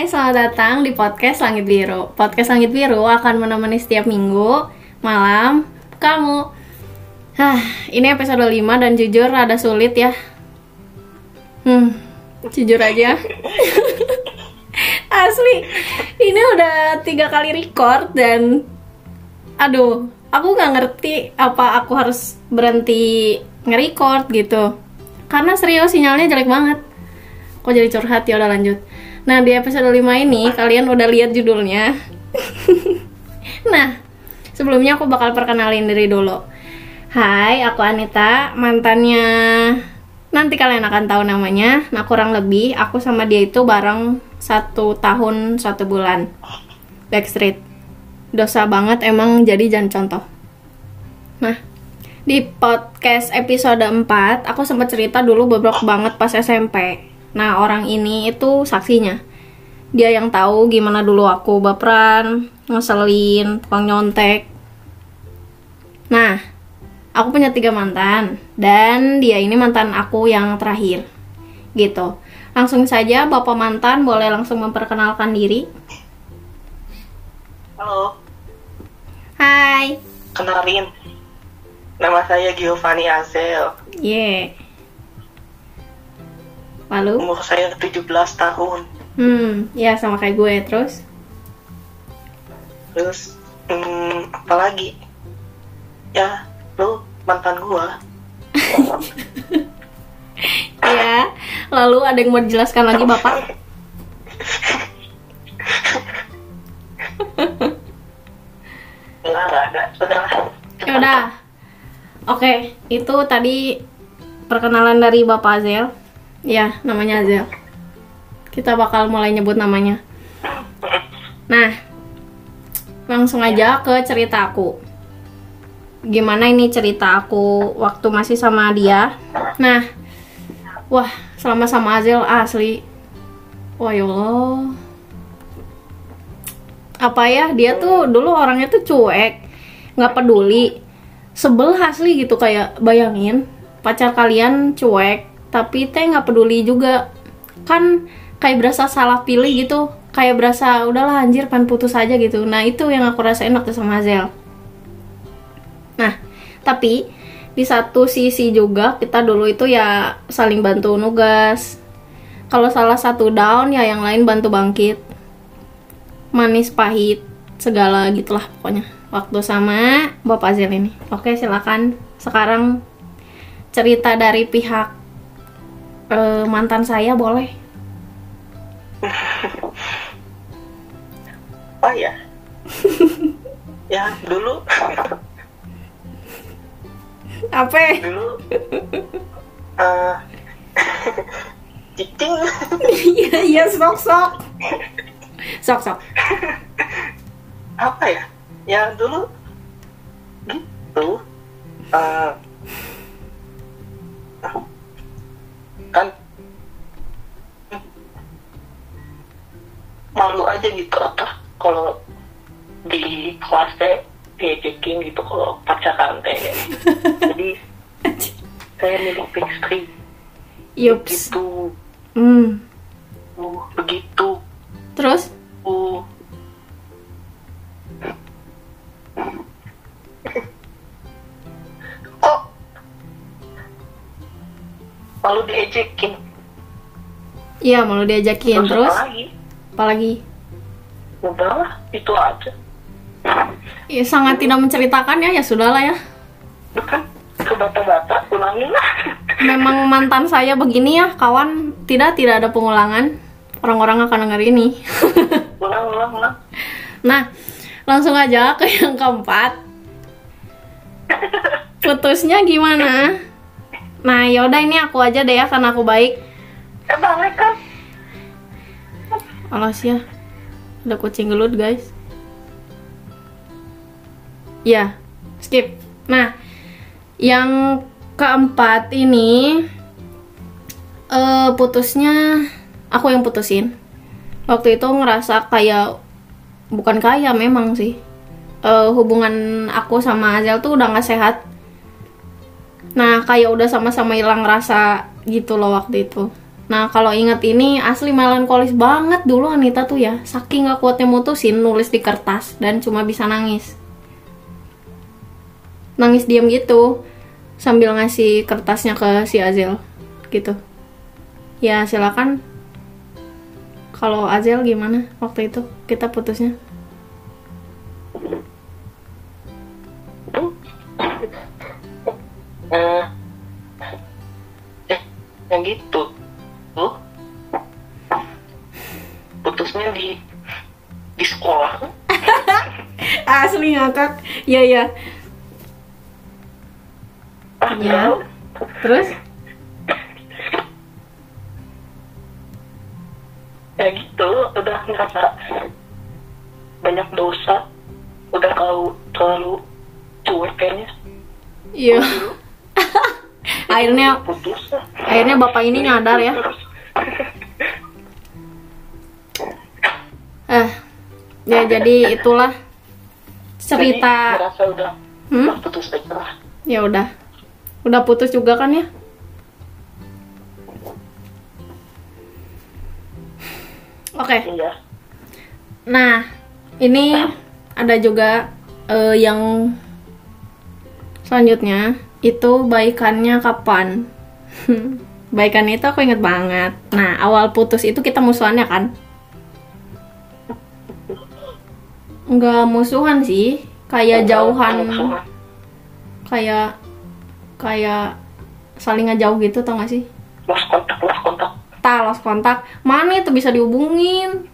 Hai, selamat datang di podcast Langit Biru. Podcast Langit Biru akan menemani setiap minggu malam kamu. Hah, ini episode 5 dan jujur ada sulit ya. Hmm, jujur aja. Asli, ini udah tiga kali record dan aduh, aku nggak ngerti apa aku harus berhenti nge-record gitu. Karena serius sinyalnya jelek banget. Kok jadi curhat ya udah lanjut. Nah, di episode 5 ini kalian udah lihat judulnya. nah, sebelumnya aku bakal perkenalin diri dulu. Hai, aku Anita, mantannya nanti kalian akan tahu namanya. Nah, kurang lebih aku sama dia itu bareng satu tahun satu bulan. Backstreet. Dosa banget emang jadi jangan contoh. Nah, di podcast episode 4 aku sempat cerita dulu bobrok banget pas SMP. Nah, orang ini itu saksinya. Dia yang tahu gimana dulu aku baperan, ngeselin, tukang nyontek. Nah, aku punya tiga mantan dan dia ini mantan aku yang terakhir. Gitu. Langsung saja Bapak mantan boleh langsung memperkenalkan diri. Halo, Hai. kenalin. Nama saya Giovanni Azel. Yeah. Lalu? Umur saya 17 tahun. Hmm, ya sama kayak gue terus. Terus, hmm, apa lagi? Ya, lu mantan gua. Ya. Lalu ada yang mau dijelaskan lagi Bapak? Enggak, enggak ada. Ya udah. Oke, itu tadi perkenalan dari Bapak Azel. Ya, namanya Azel. Kita bakal mulai nyebut namanya. Nah, langsung aja ke cerita aku. Gimana ini cerita aku waktu masih sama dia? Nah, wah, selama sama Azel asli. Wah, ya Allah. Apa ya, dia tuh dulu orangnya tuh cuek, nggak peduli sebel asli gitu kayak bayangin pacar kalian cuek tapi teh nggak peduli juga. Kan kayak berasa salah pilih gitu. Kayak berasa udahlah anjir pan putus aja gitu. Nah itu yang aku rasain waktu sama Zel nah tapi di satu sisi juga kita dulu itu ya saling bantu nugas. Kalau salah satu down ya yang lain bantu bangkit. Manis pahit segala gitulah pokoknya. Waktu sama Bapak Zel ini. Oke, silakan. Sekarang cerita dari pihak eh, mantan saya boleh. Oh ya. ya, dulu Apa? dulu eh cicing Iya, iya sok sok. Sok sok. apa ya? Ya dulu gitu. Eh, kan malu aja gitu apa kalau di kelas teh diajakin gitu kalau pacaran teh jadi saya milik Backstreet Yups. gitu Hmm. uh, begitu Terus? uh. Malu diajakin Iya, malu diajakin Terus terus. apa lagi Apalagi? udahlah itu aja Ya, sangat tidak menceritakan ya, ya sudahlah ya. itu kan ke bata-bata ulangin lah Memang mantan saya begini ya, kawan. Tidak, tidak ada pengulangan. Orang-orang akan denger ini. ulang ulang ulang Nah, langsung aja ke yang keempat. Putusnya gimana? Nah, yaudah ini aku aja deh ya, karena aku baik. kan Alas ya, ada kucing gelut guys. Ya, skip. Nah, yang keempat ini eh putusnya aku yang putusin. Waktu itu ngerasa kayak bukan kayak memang sih. Eh, hubungan aku sama Azel tuh udah nggak sehat. Nah, kayak udah sama-sama hilang rasa gitu loh waktu itu. Nah, kalau inget ini asli melankolis banget dulu Anita tuh ya. Saking gak kuatnya mutusin nulis di kertas dan cuma bisa nangis. Nangis diam gitu sambil ngasih kertasnya ke si Azel gitu. Ya, silakan. Kalau Azel gimana waktu itu kita putusnya? Iya, iya. Iya. tahu. Terus? ya gitu udah ngerasa banyak dosa udah tahu terlalu cuek kayaknya Iya. akhirnya putus akhirnya bapak ini nyadar ya. Eh, ya jadi itulah cerita. Udah Hmm? udah putus aja lah Ya udah, udah putus juga kan ya? Oke, iya nah ini ada juga eh, yang selanjutnya itu baikannya kapan? Baikannya itu aku inget banget. Nah awal putus itu kita musuhannya kan? Nggak musuhan sih, kayak jauhan Musuhan. kayak kayak saling ngejauh gitu tau gak sih? lost kontak lost kontak Tak lost kontak, mana itu bisa dihubungin?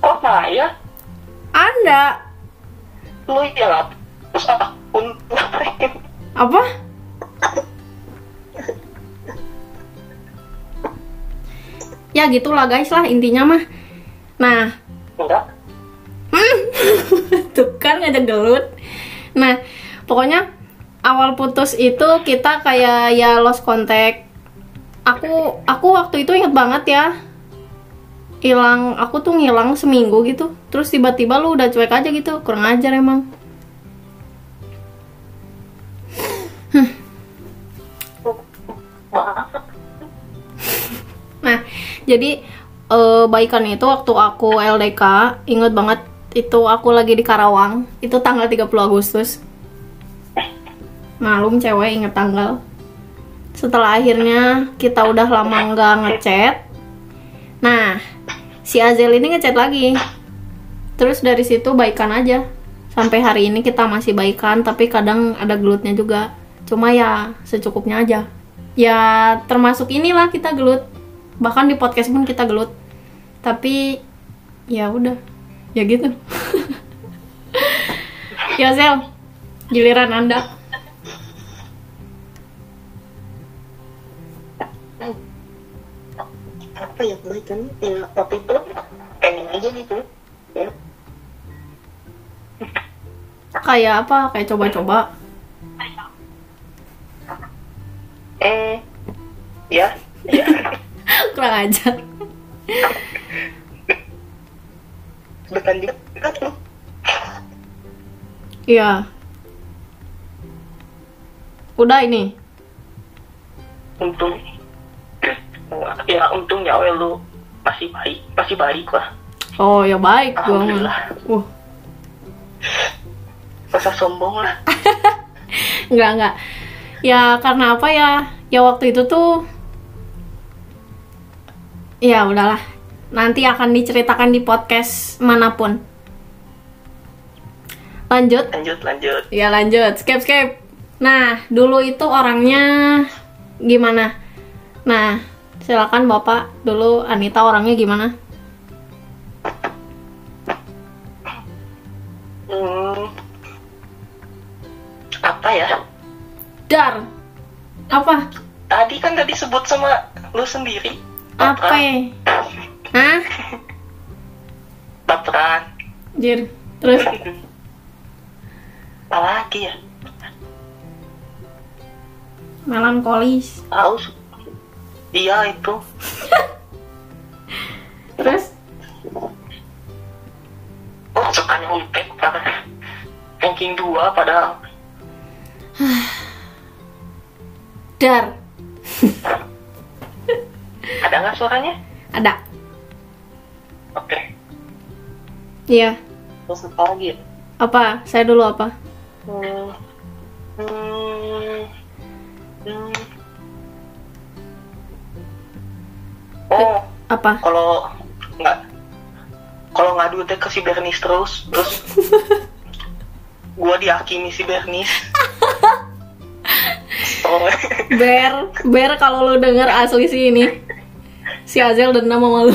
kok saya Ada lu ya lah terus ngapain apa? Ya gitulah guys lah intinya mah. Nah, enggak tuh kan ngajak gelut. Nah, pokoknya awal putus itu kita kayak ya lost contact. Aku aku waktu itu inget banget ya. Hilang, aku tuh ngilang seminggu gitu. Terus tiba-tiba lu udah cuek aja gitu. Kurang ajar emang. Nah, jadi eh, baikan itu waktu aku LDK, inget banget itu aku lagi di Karawang, itu tanggal 30 Agustus. Malum cewek inget tanggal. Setelah akhirnya kita udah lama nggak ngechat. Nah, si Azel ini ngechat lagi. Terus dari situ baikan aja. Sampai hari ini kita masih baikan, tapi kadang ada gelutnya juga. Cuma ya secukupnya aja. Ya termasuk inilah kita gelut. Bahkan di podcast pun kita gelut. Tapi ya udah, ya gitu. ya Zel, giliran Anda. apa ya baik kan ya waktu itu pengen aja gitu ya Kayak apa? Kayak coba-coba. eh ya ya Kurang ajar. Dekat dekat tuh Iya. Udah ini. untung ya untungnya well lu masih baik masih baik lah Oh ya baik gua. Alhamdulillah. Uh, masa sombong lah enggak enggak. Ya karena apa ya? Ya waktu itu tuh Ya udahlah. Nanti akan diceritakan di podcast mana pun. Lanjut. lanjut lanjut Ya lanjut, skip skip. Nah, dulu itu orangnya gimana? Nah, silakan Bapak dulu Anita orangnya gimana? hmm, apa ya Dar. Apa? tadi kan tadi sebut sama lu sendiri Apa? Hah? baperan Jir. Terus apa lagi ya melankolis. tahu iya itu Terus oh sukanya utek pada ranking 2 padahal Dar. Suaranya? Ada. Oke. Iya. Terus apa lagi? Apa? Saya dulu apa? Hmm. Hmm. Hmm. Oh, Apa? kalau nggak kalau ngadu teh ke si Bernis terus terus gua dihakimi si Bernis Ber, Ber kalau lu denger asli sih ini. Si Azel dendam sama lu.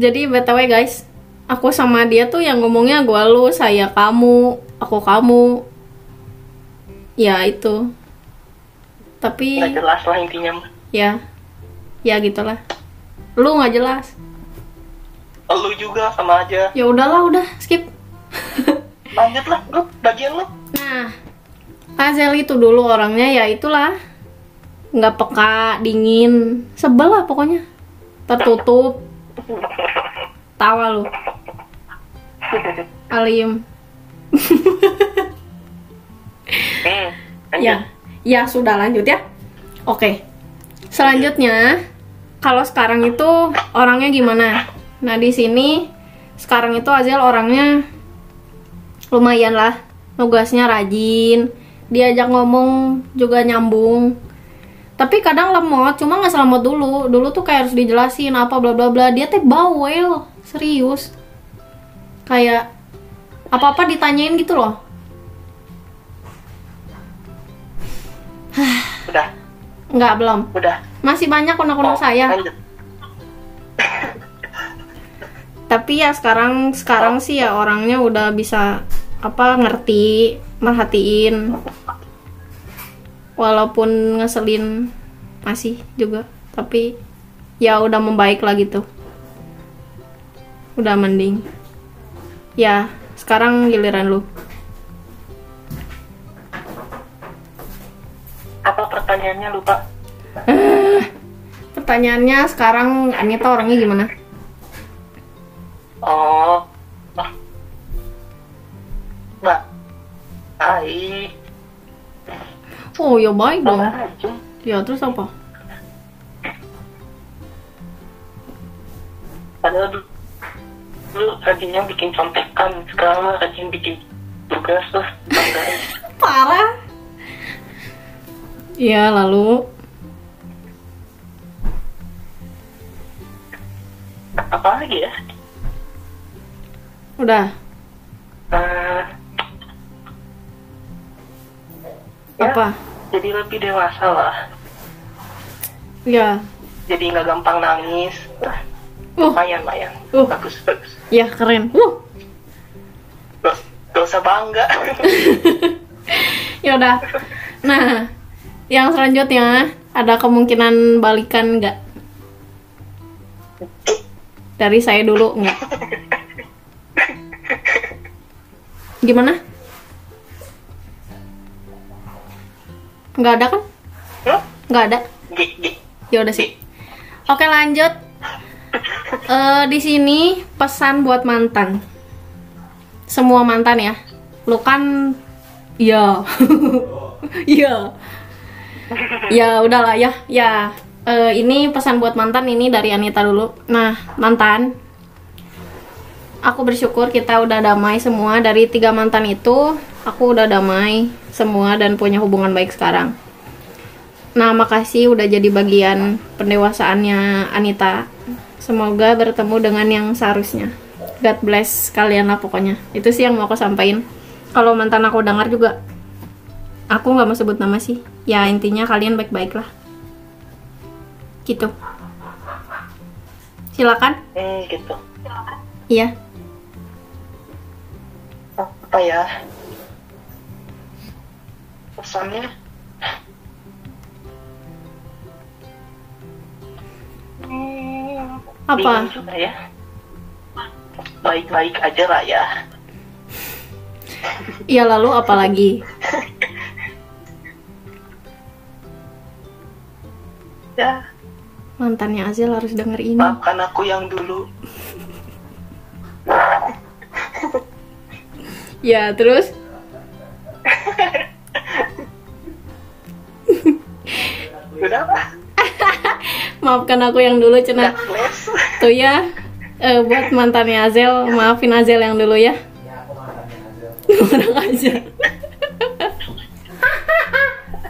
Jadi BTW guys, aku sama dia tuh yang ngomongnya gua lu, saya kamu, aku kamu. Ya itu. Tapi nggak jelas lah intinya ya ya gitulah. Lu nggak jelas. lu juga sama aja Ya udahlah, udah skip. lanjut lah lu bagian lu Nah, Azel itu dulu orangnya ya itulah nggak peka, dingin, sebel lah pokoknya. Tertutup, tawa lu, alim. hmm. Ya, ya sudah lanjut ya. Oke, selanjutnya kalau sekarang itu orangnya gimana? Nah di sini sekarang itu Azel orangnya lumayan lah, nugasnya rajin, diajak ngomong juga nyambung. Tapi kadang lemot, cuma nggak selemot dulu. Dulu tuh kayak harus dijelasin apa bla bla bla. Dia teh bawel, serius. Kayak apa-apa ditanyain gitu loh. udah Nggak belum. udah Masih banyak Oh, unek-unek saya. lanjut Tapi ya sekarang sekarang sih ya orangnya udah bisa apa ngerti, merhatiin. Walaupun ngeselin masih juga, tapi ya udah membaik lah gitu. Udah mending. Ya, sekarang giliran lu. apa pertanyaannya lupa Pertanyaannya sekarang Anita orangnya gimana? oh mbak baik Oh, ya baik dong. Ya, terus apa? padahal dulu, rajinnya bikin contekan sekarang rajin bikin tugas tuh banggain Parah. Ya, lalu apa lagi ya udah jadi lebih dewasa lah Ya. jadi nggak gampang nangis Uh, lumayan lumayan Uh. bagus bagus ya keren. Uh. gak usah bangga Ya udah. Nah, yang selanjutnya ada kemungkinan balikan nggak? Dari saya dulu nggak? Gimana? Nggak ada kan? Hah? Nggak ada. Ya udah sih. Oke lanjut. Eh di sini pesan buat mantan. Semua mantan ya. Lu kan ya. Iya. ya udahlah ya. Ya. Eh, ini pesan buat mantan ini dari Anita dulu. Nah, mantan. Aku bersyukur kita udah damai semua dari tiga mantan itu. Aku udah damai semua dan punya hubungan baik sekarang. Nah, makasih udah jadi bagian pendewasaannya Anita. Semoga bertemu dengan yang seharusnya. God bless kalian lah pokoknya. Itu sih yang mau aku sampaikan. Kalau mantan aku dengar juga, aku nggak mau sebut nama sih. Ya intinya kalian baik-baik lah. Gitu. Silakan. Hmm, gitu. Iya. Apa ya? Pesannya? Hmm, Apa? juga ya. Baik-baik aja lah ya. Iya lalu apa lagi? Ya, Mantannya Azil harus denger ini. maafkan aku yang dulu. Ya terus? Maafkan aku yang dulu les Tuh ya. eh, buat mantannya Azel, maafin Azel yang dulu ya. Orang aja.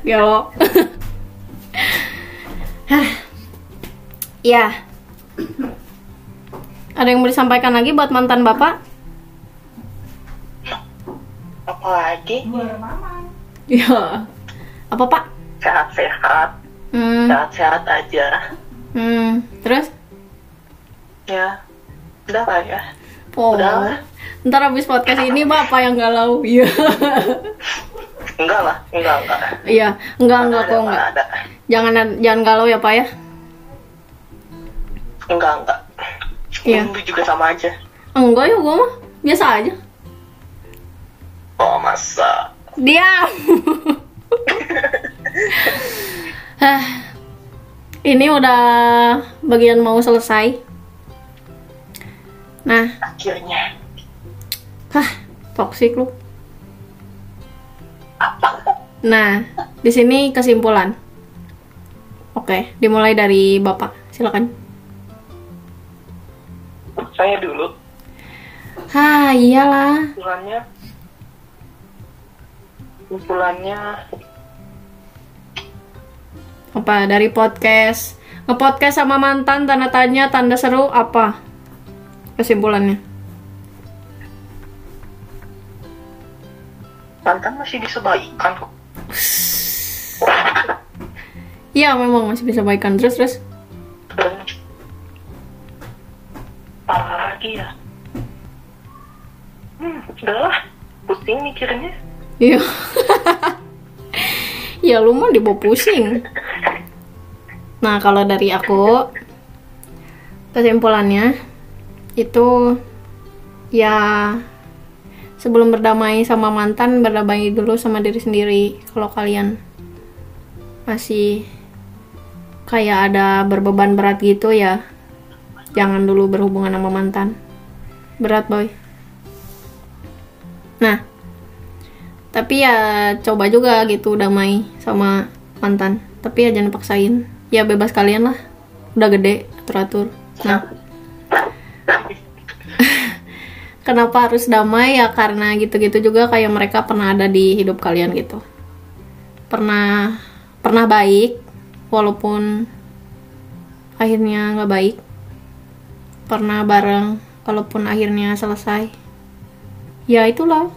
Gelo. Ya. Ada yang mau disampaikan lagi buat mantan bapak? apa lagi Ya. Apa pak? sehat-sehat Hmm. sehat-sehat aja Hmm. Terus? ya udah lah ya Oh. Udah. Ntar habis podcast ini bapak yang galau. Iya. enggak lah enggak enggak Iya. Enggak enggak kok enggak. ada Jangan jangan galau ya pak ya. enggak enggak Iya. Itu juga sama aja Enggak ya gua mah biasa aja. oh masa Diam. Hah. Ini udah bagian mau selesai. Nah, akhirnya hah, toksik lu. apa Nah, di sini kesimpulan. Oke, dimulai dari Bapak. Silakan. saya dulu Hah, iyalah. kumpulannya kumpulannya Apa dari podcast? Nge-podcast sama mantan tanda tanya tanda seru apa? Kesimpulannya. mantan masih bisa baikan kok Iya, memang masih bisa baikan terus terus. apa lagi ya hmm udahlah pusing mikirnya Iya. ya lu mah dibawa pusing. Nah, kalau dari aku kesimpulannya itu ya sebelum berdamai sama mantan berdamai dulu sama diri sendiri. Kalau kalian masih kayak ada berbeban berat gitu ya jangan dulu berhubungan sama mantan. Berat boy. Nah tapi ya coba juga gitu damai sama mantan. Tapi ya jangan paksain ya bebas kalian lah. Udah gede atur atur nah. Kenapa harus damai? Ya karena gitu-gitu juga kayak mereka pernah ada di hidup kalian gitu. Pernah pernah baik walaupun akhirnya nggak baik. Pernah bareng walaupun akhirnya selesai. Ya itulah.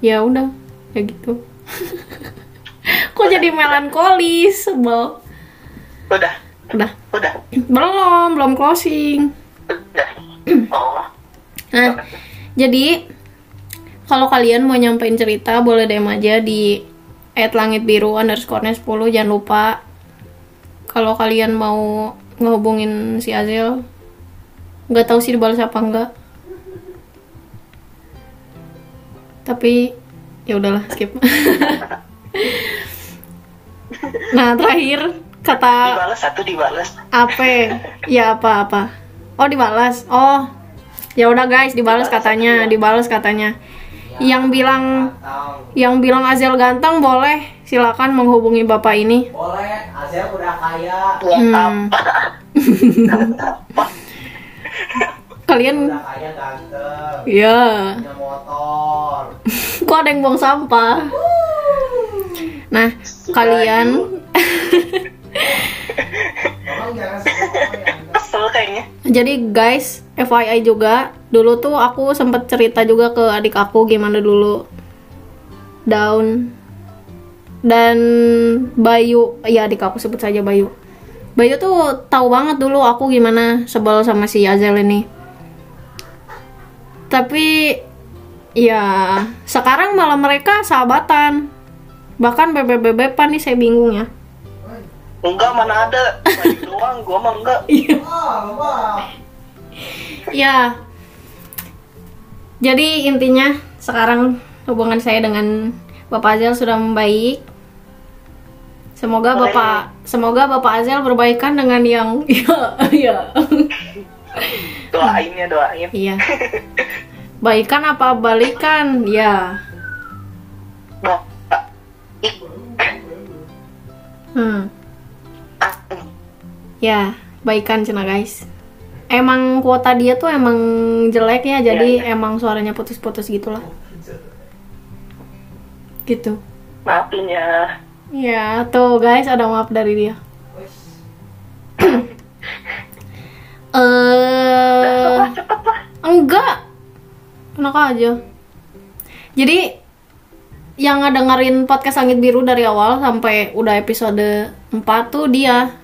Ya udah. Ya gitu. Kok jadi melankolis? Sebel udah? Udah. Udah? Belum belum closing. Udah. Oh. Nah jadi kalau kalian mau nyampein cerita boleh DM aja di at langit biru underscore 10 jangan lupa kalau kalian mau ngehubungin si Azel nggak tahu sih dibalas apa enggak tapi ya udahlah skip. Nah terakhir kata dibalas satu dibalas? Apa? Ya apa apa oh dibalas. Oh ya udah guys dibalas katanya dibalas? katanya. Yang bilang yang bilang Azel ganteng boleh. Silakan menghubungi bapak ini. Boleh, Azel udah kaya, ya Hmm. kalian udah kaya ganteng, ya. Punya motor. kok ada yang buang sampah? Nah kalian kayaknya jadi guys FYI juga dulu tuh aku sempet cerita juga ke adik aku gimana dulu down. Dan Bayu ya adik aku sebut saja Bayu. Bayu tuh tahu banget dulu aku gimana sebel sama si Azel ini. Tapi ya sekarang malah mereka sahabatan. Bahkan bebe-bebepan nih saya bingung ya enggak mana ada doang gua mah enggak Oh, wah. Ya. Jadi intinya sekarang hubungan saya dengan Bapak Azel sudah membaik. Semoga Boleh. Bapak semoga Bapak Azel berbaikan dengan yang ya ya. doain ya doain Iya. Baikan apa balikan? Ya. Hmm. Ya baikan cina guys. Emang kuota dia tuh emang jelek ya jadi Iya, emang suaranya putus-putus gitulah. Gitu. Maafin ya. Ya tuh guys ada maaf dari dia. Eh lah. enggak. Enak aja. Jadi yang ngedengerin podcast Langit Biru dari awal sampai udah episode 4 tuh dia.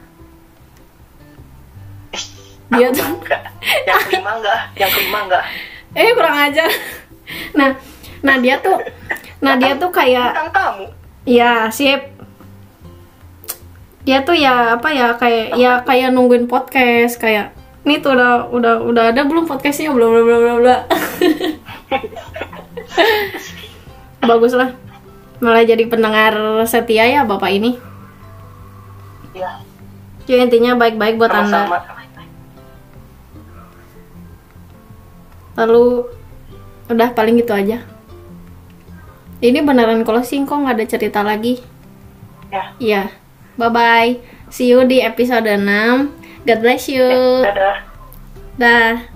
Dia tuh enggak. Yang kelima enggak. Yang kelima enggak. Eh kurang ajar nah nah dia tuh nah dia tuh kayak tentang kamu? Ya sip. Dia tuh ya apa ya kayak ya kayak nungguin podcast kayak nih tuh udah udah udah ada belum podcastnya? Belum belum belum belum belum bagus lah malah jadi pendengar setia ya bapak ini ya ya intinya baik-baik buat anda sama-sama lalu udah paling gitu aja ini beneran closing kok nggak ada cerita lagi ya Iya. Bye bye. See you di episode 6. God bless you. dadah Dah.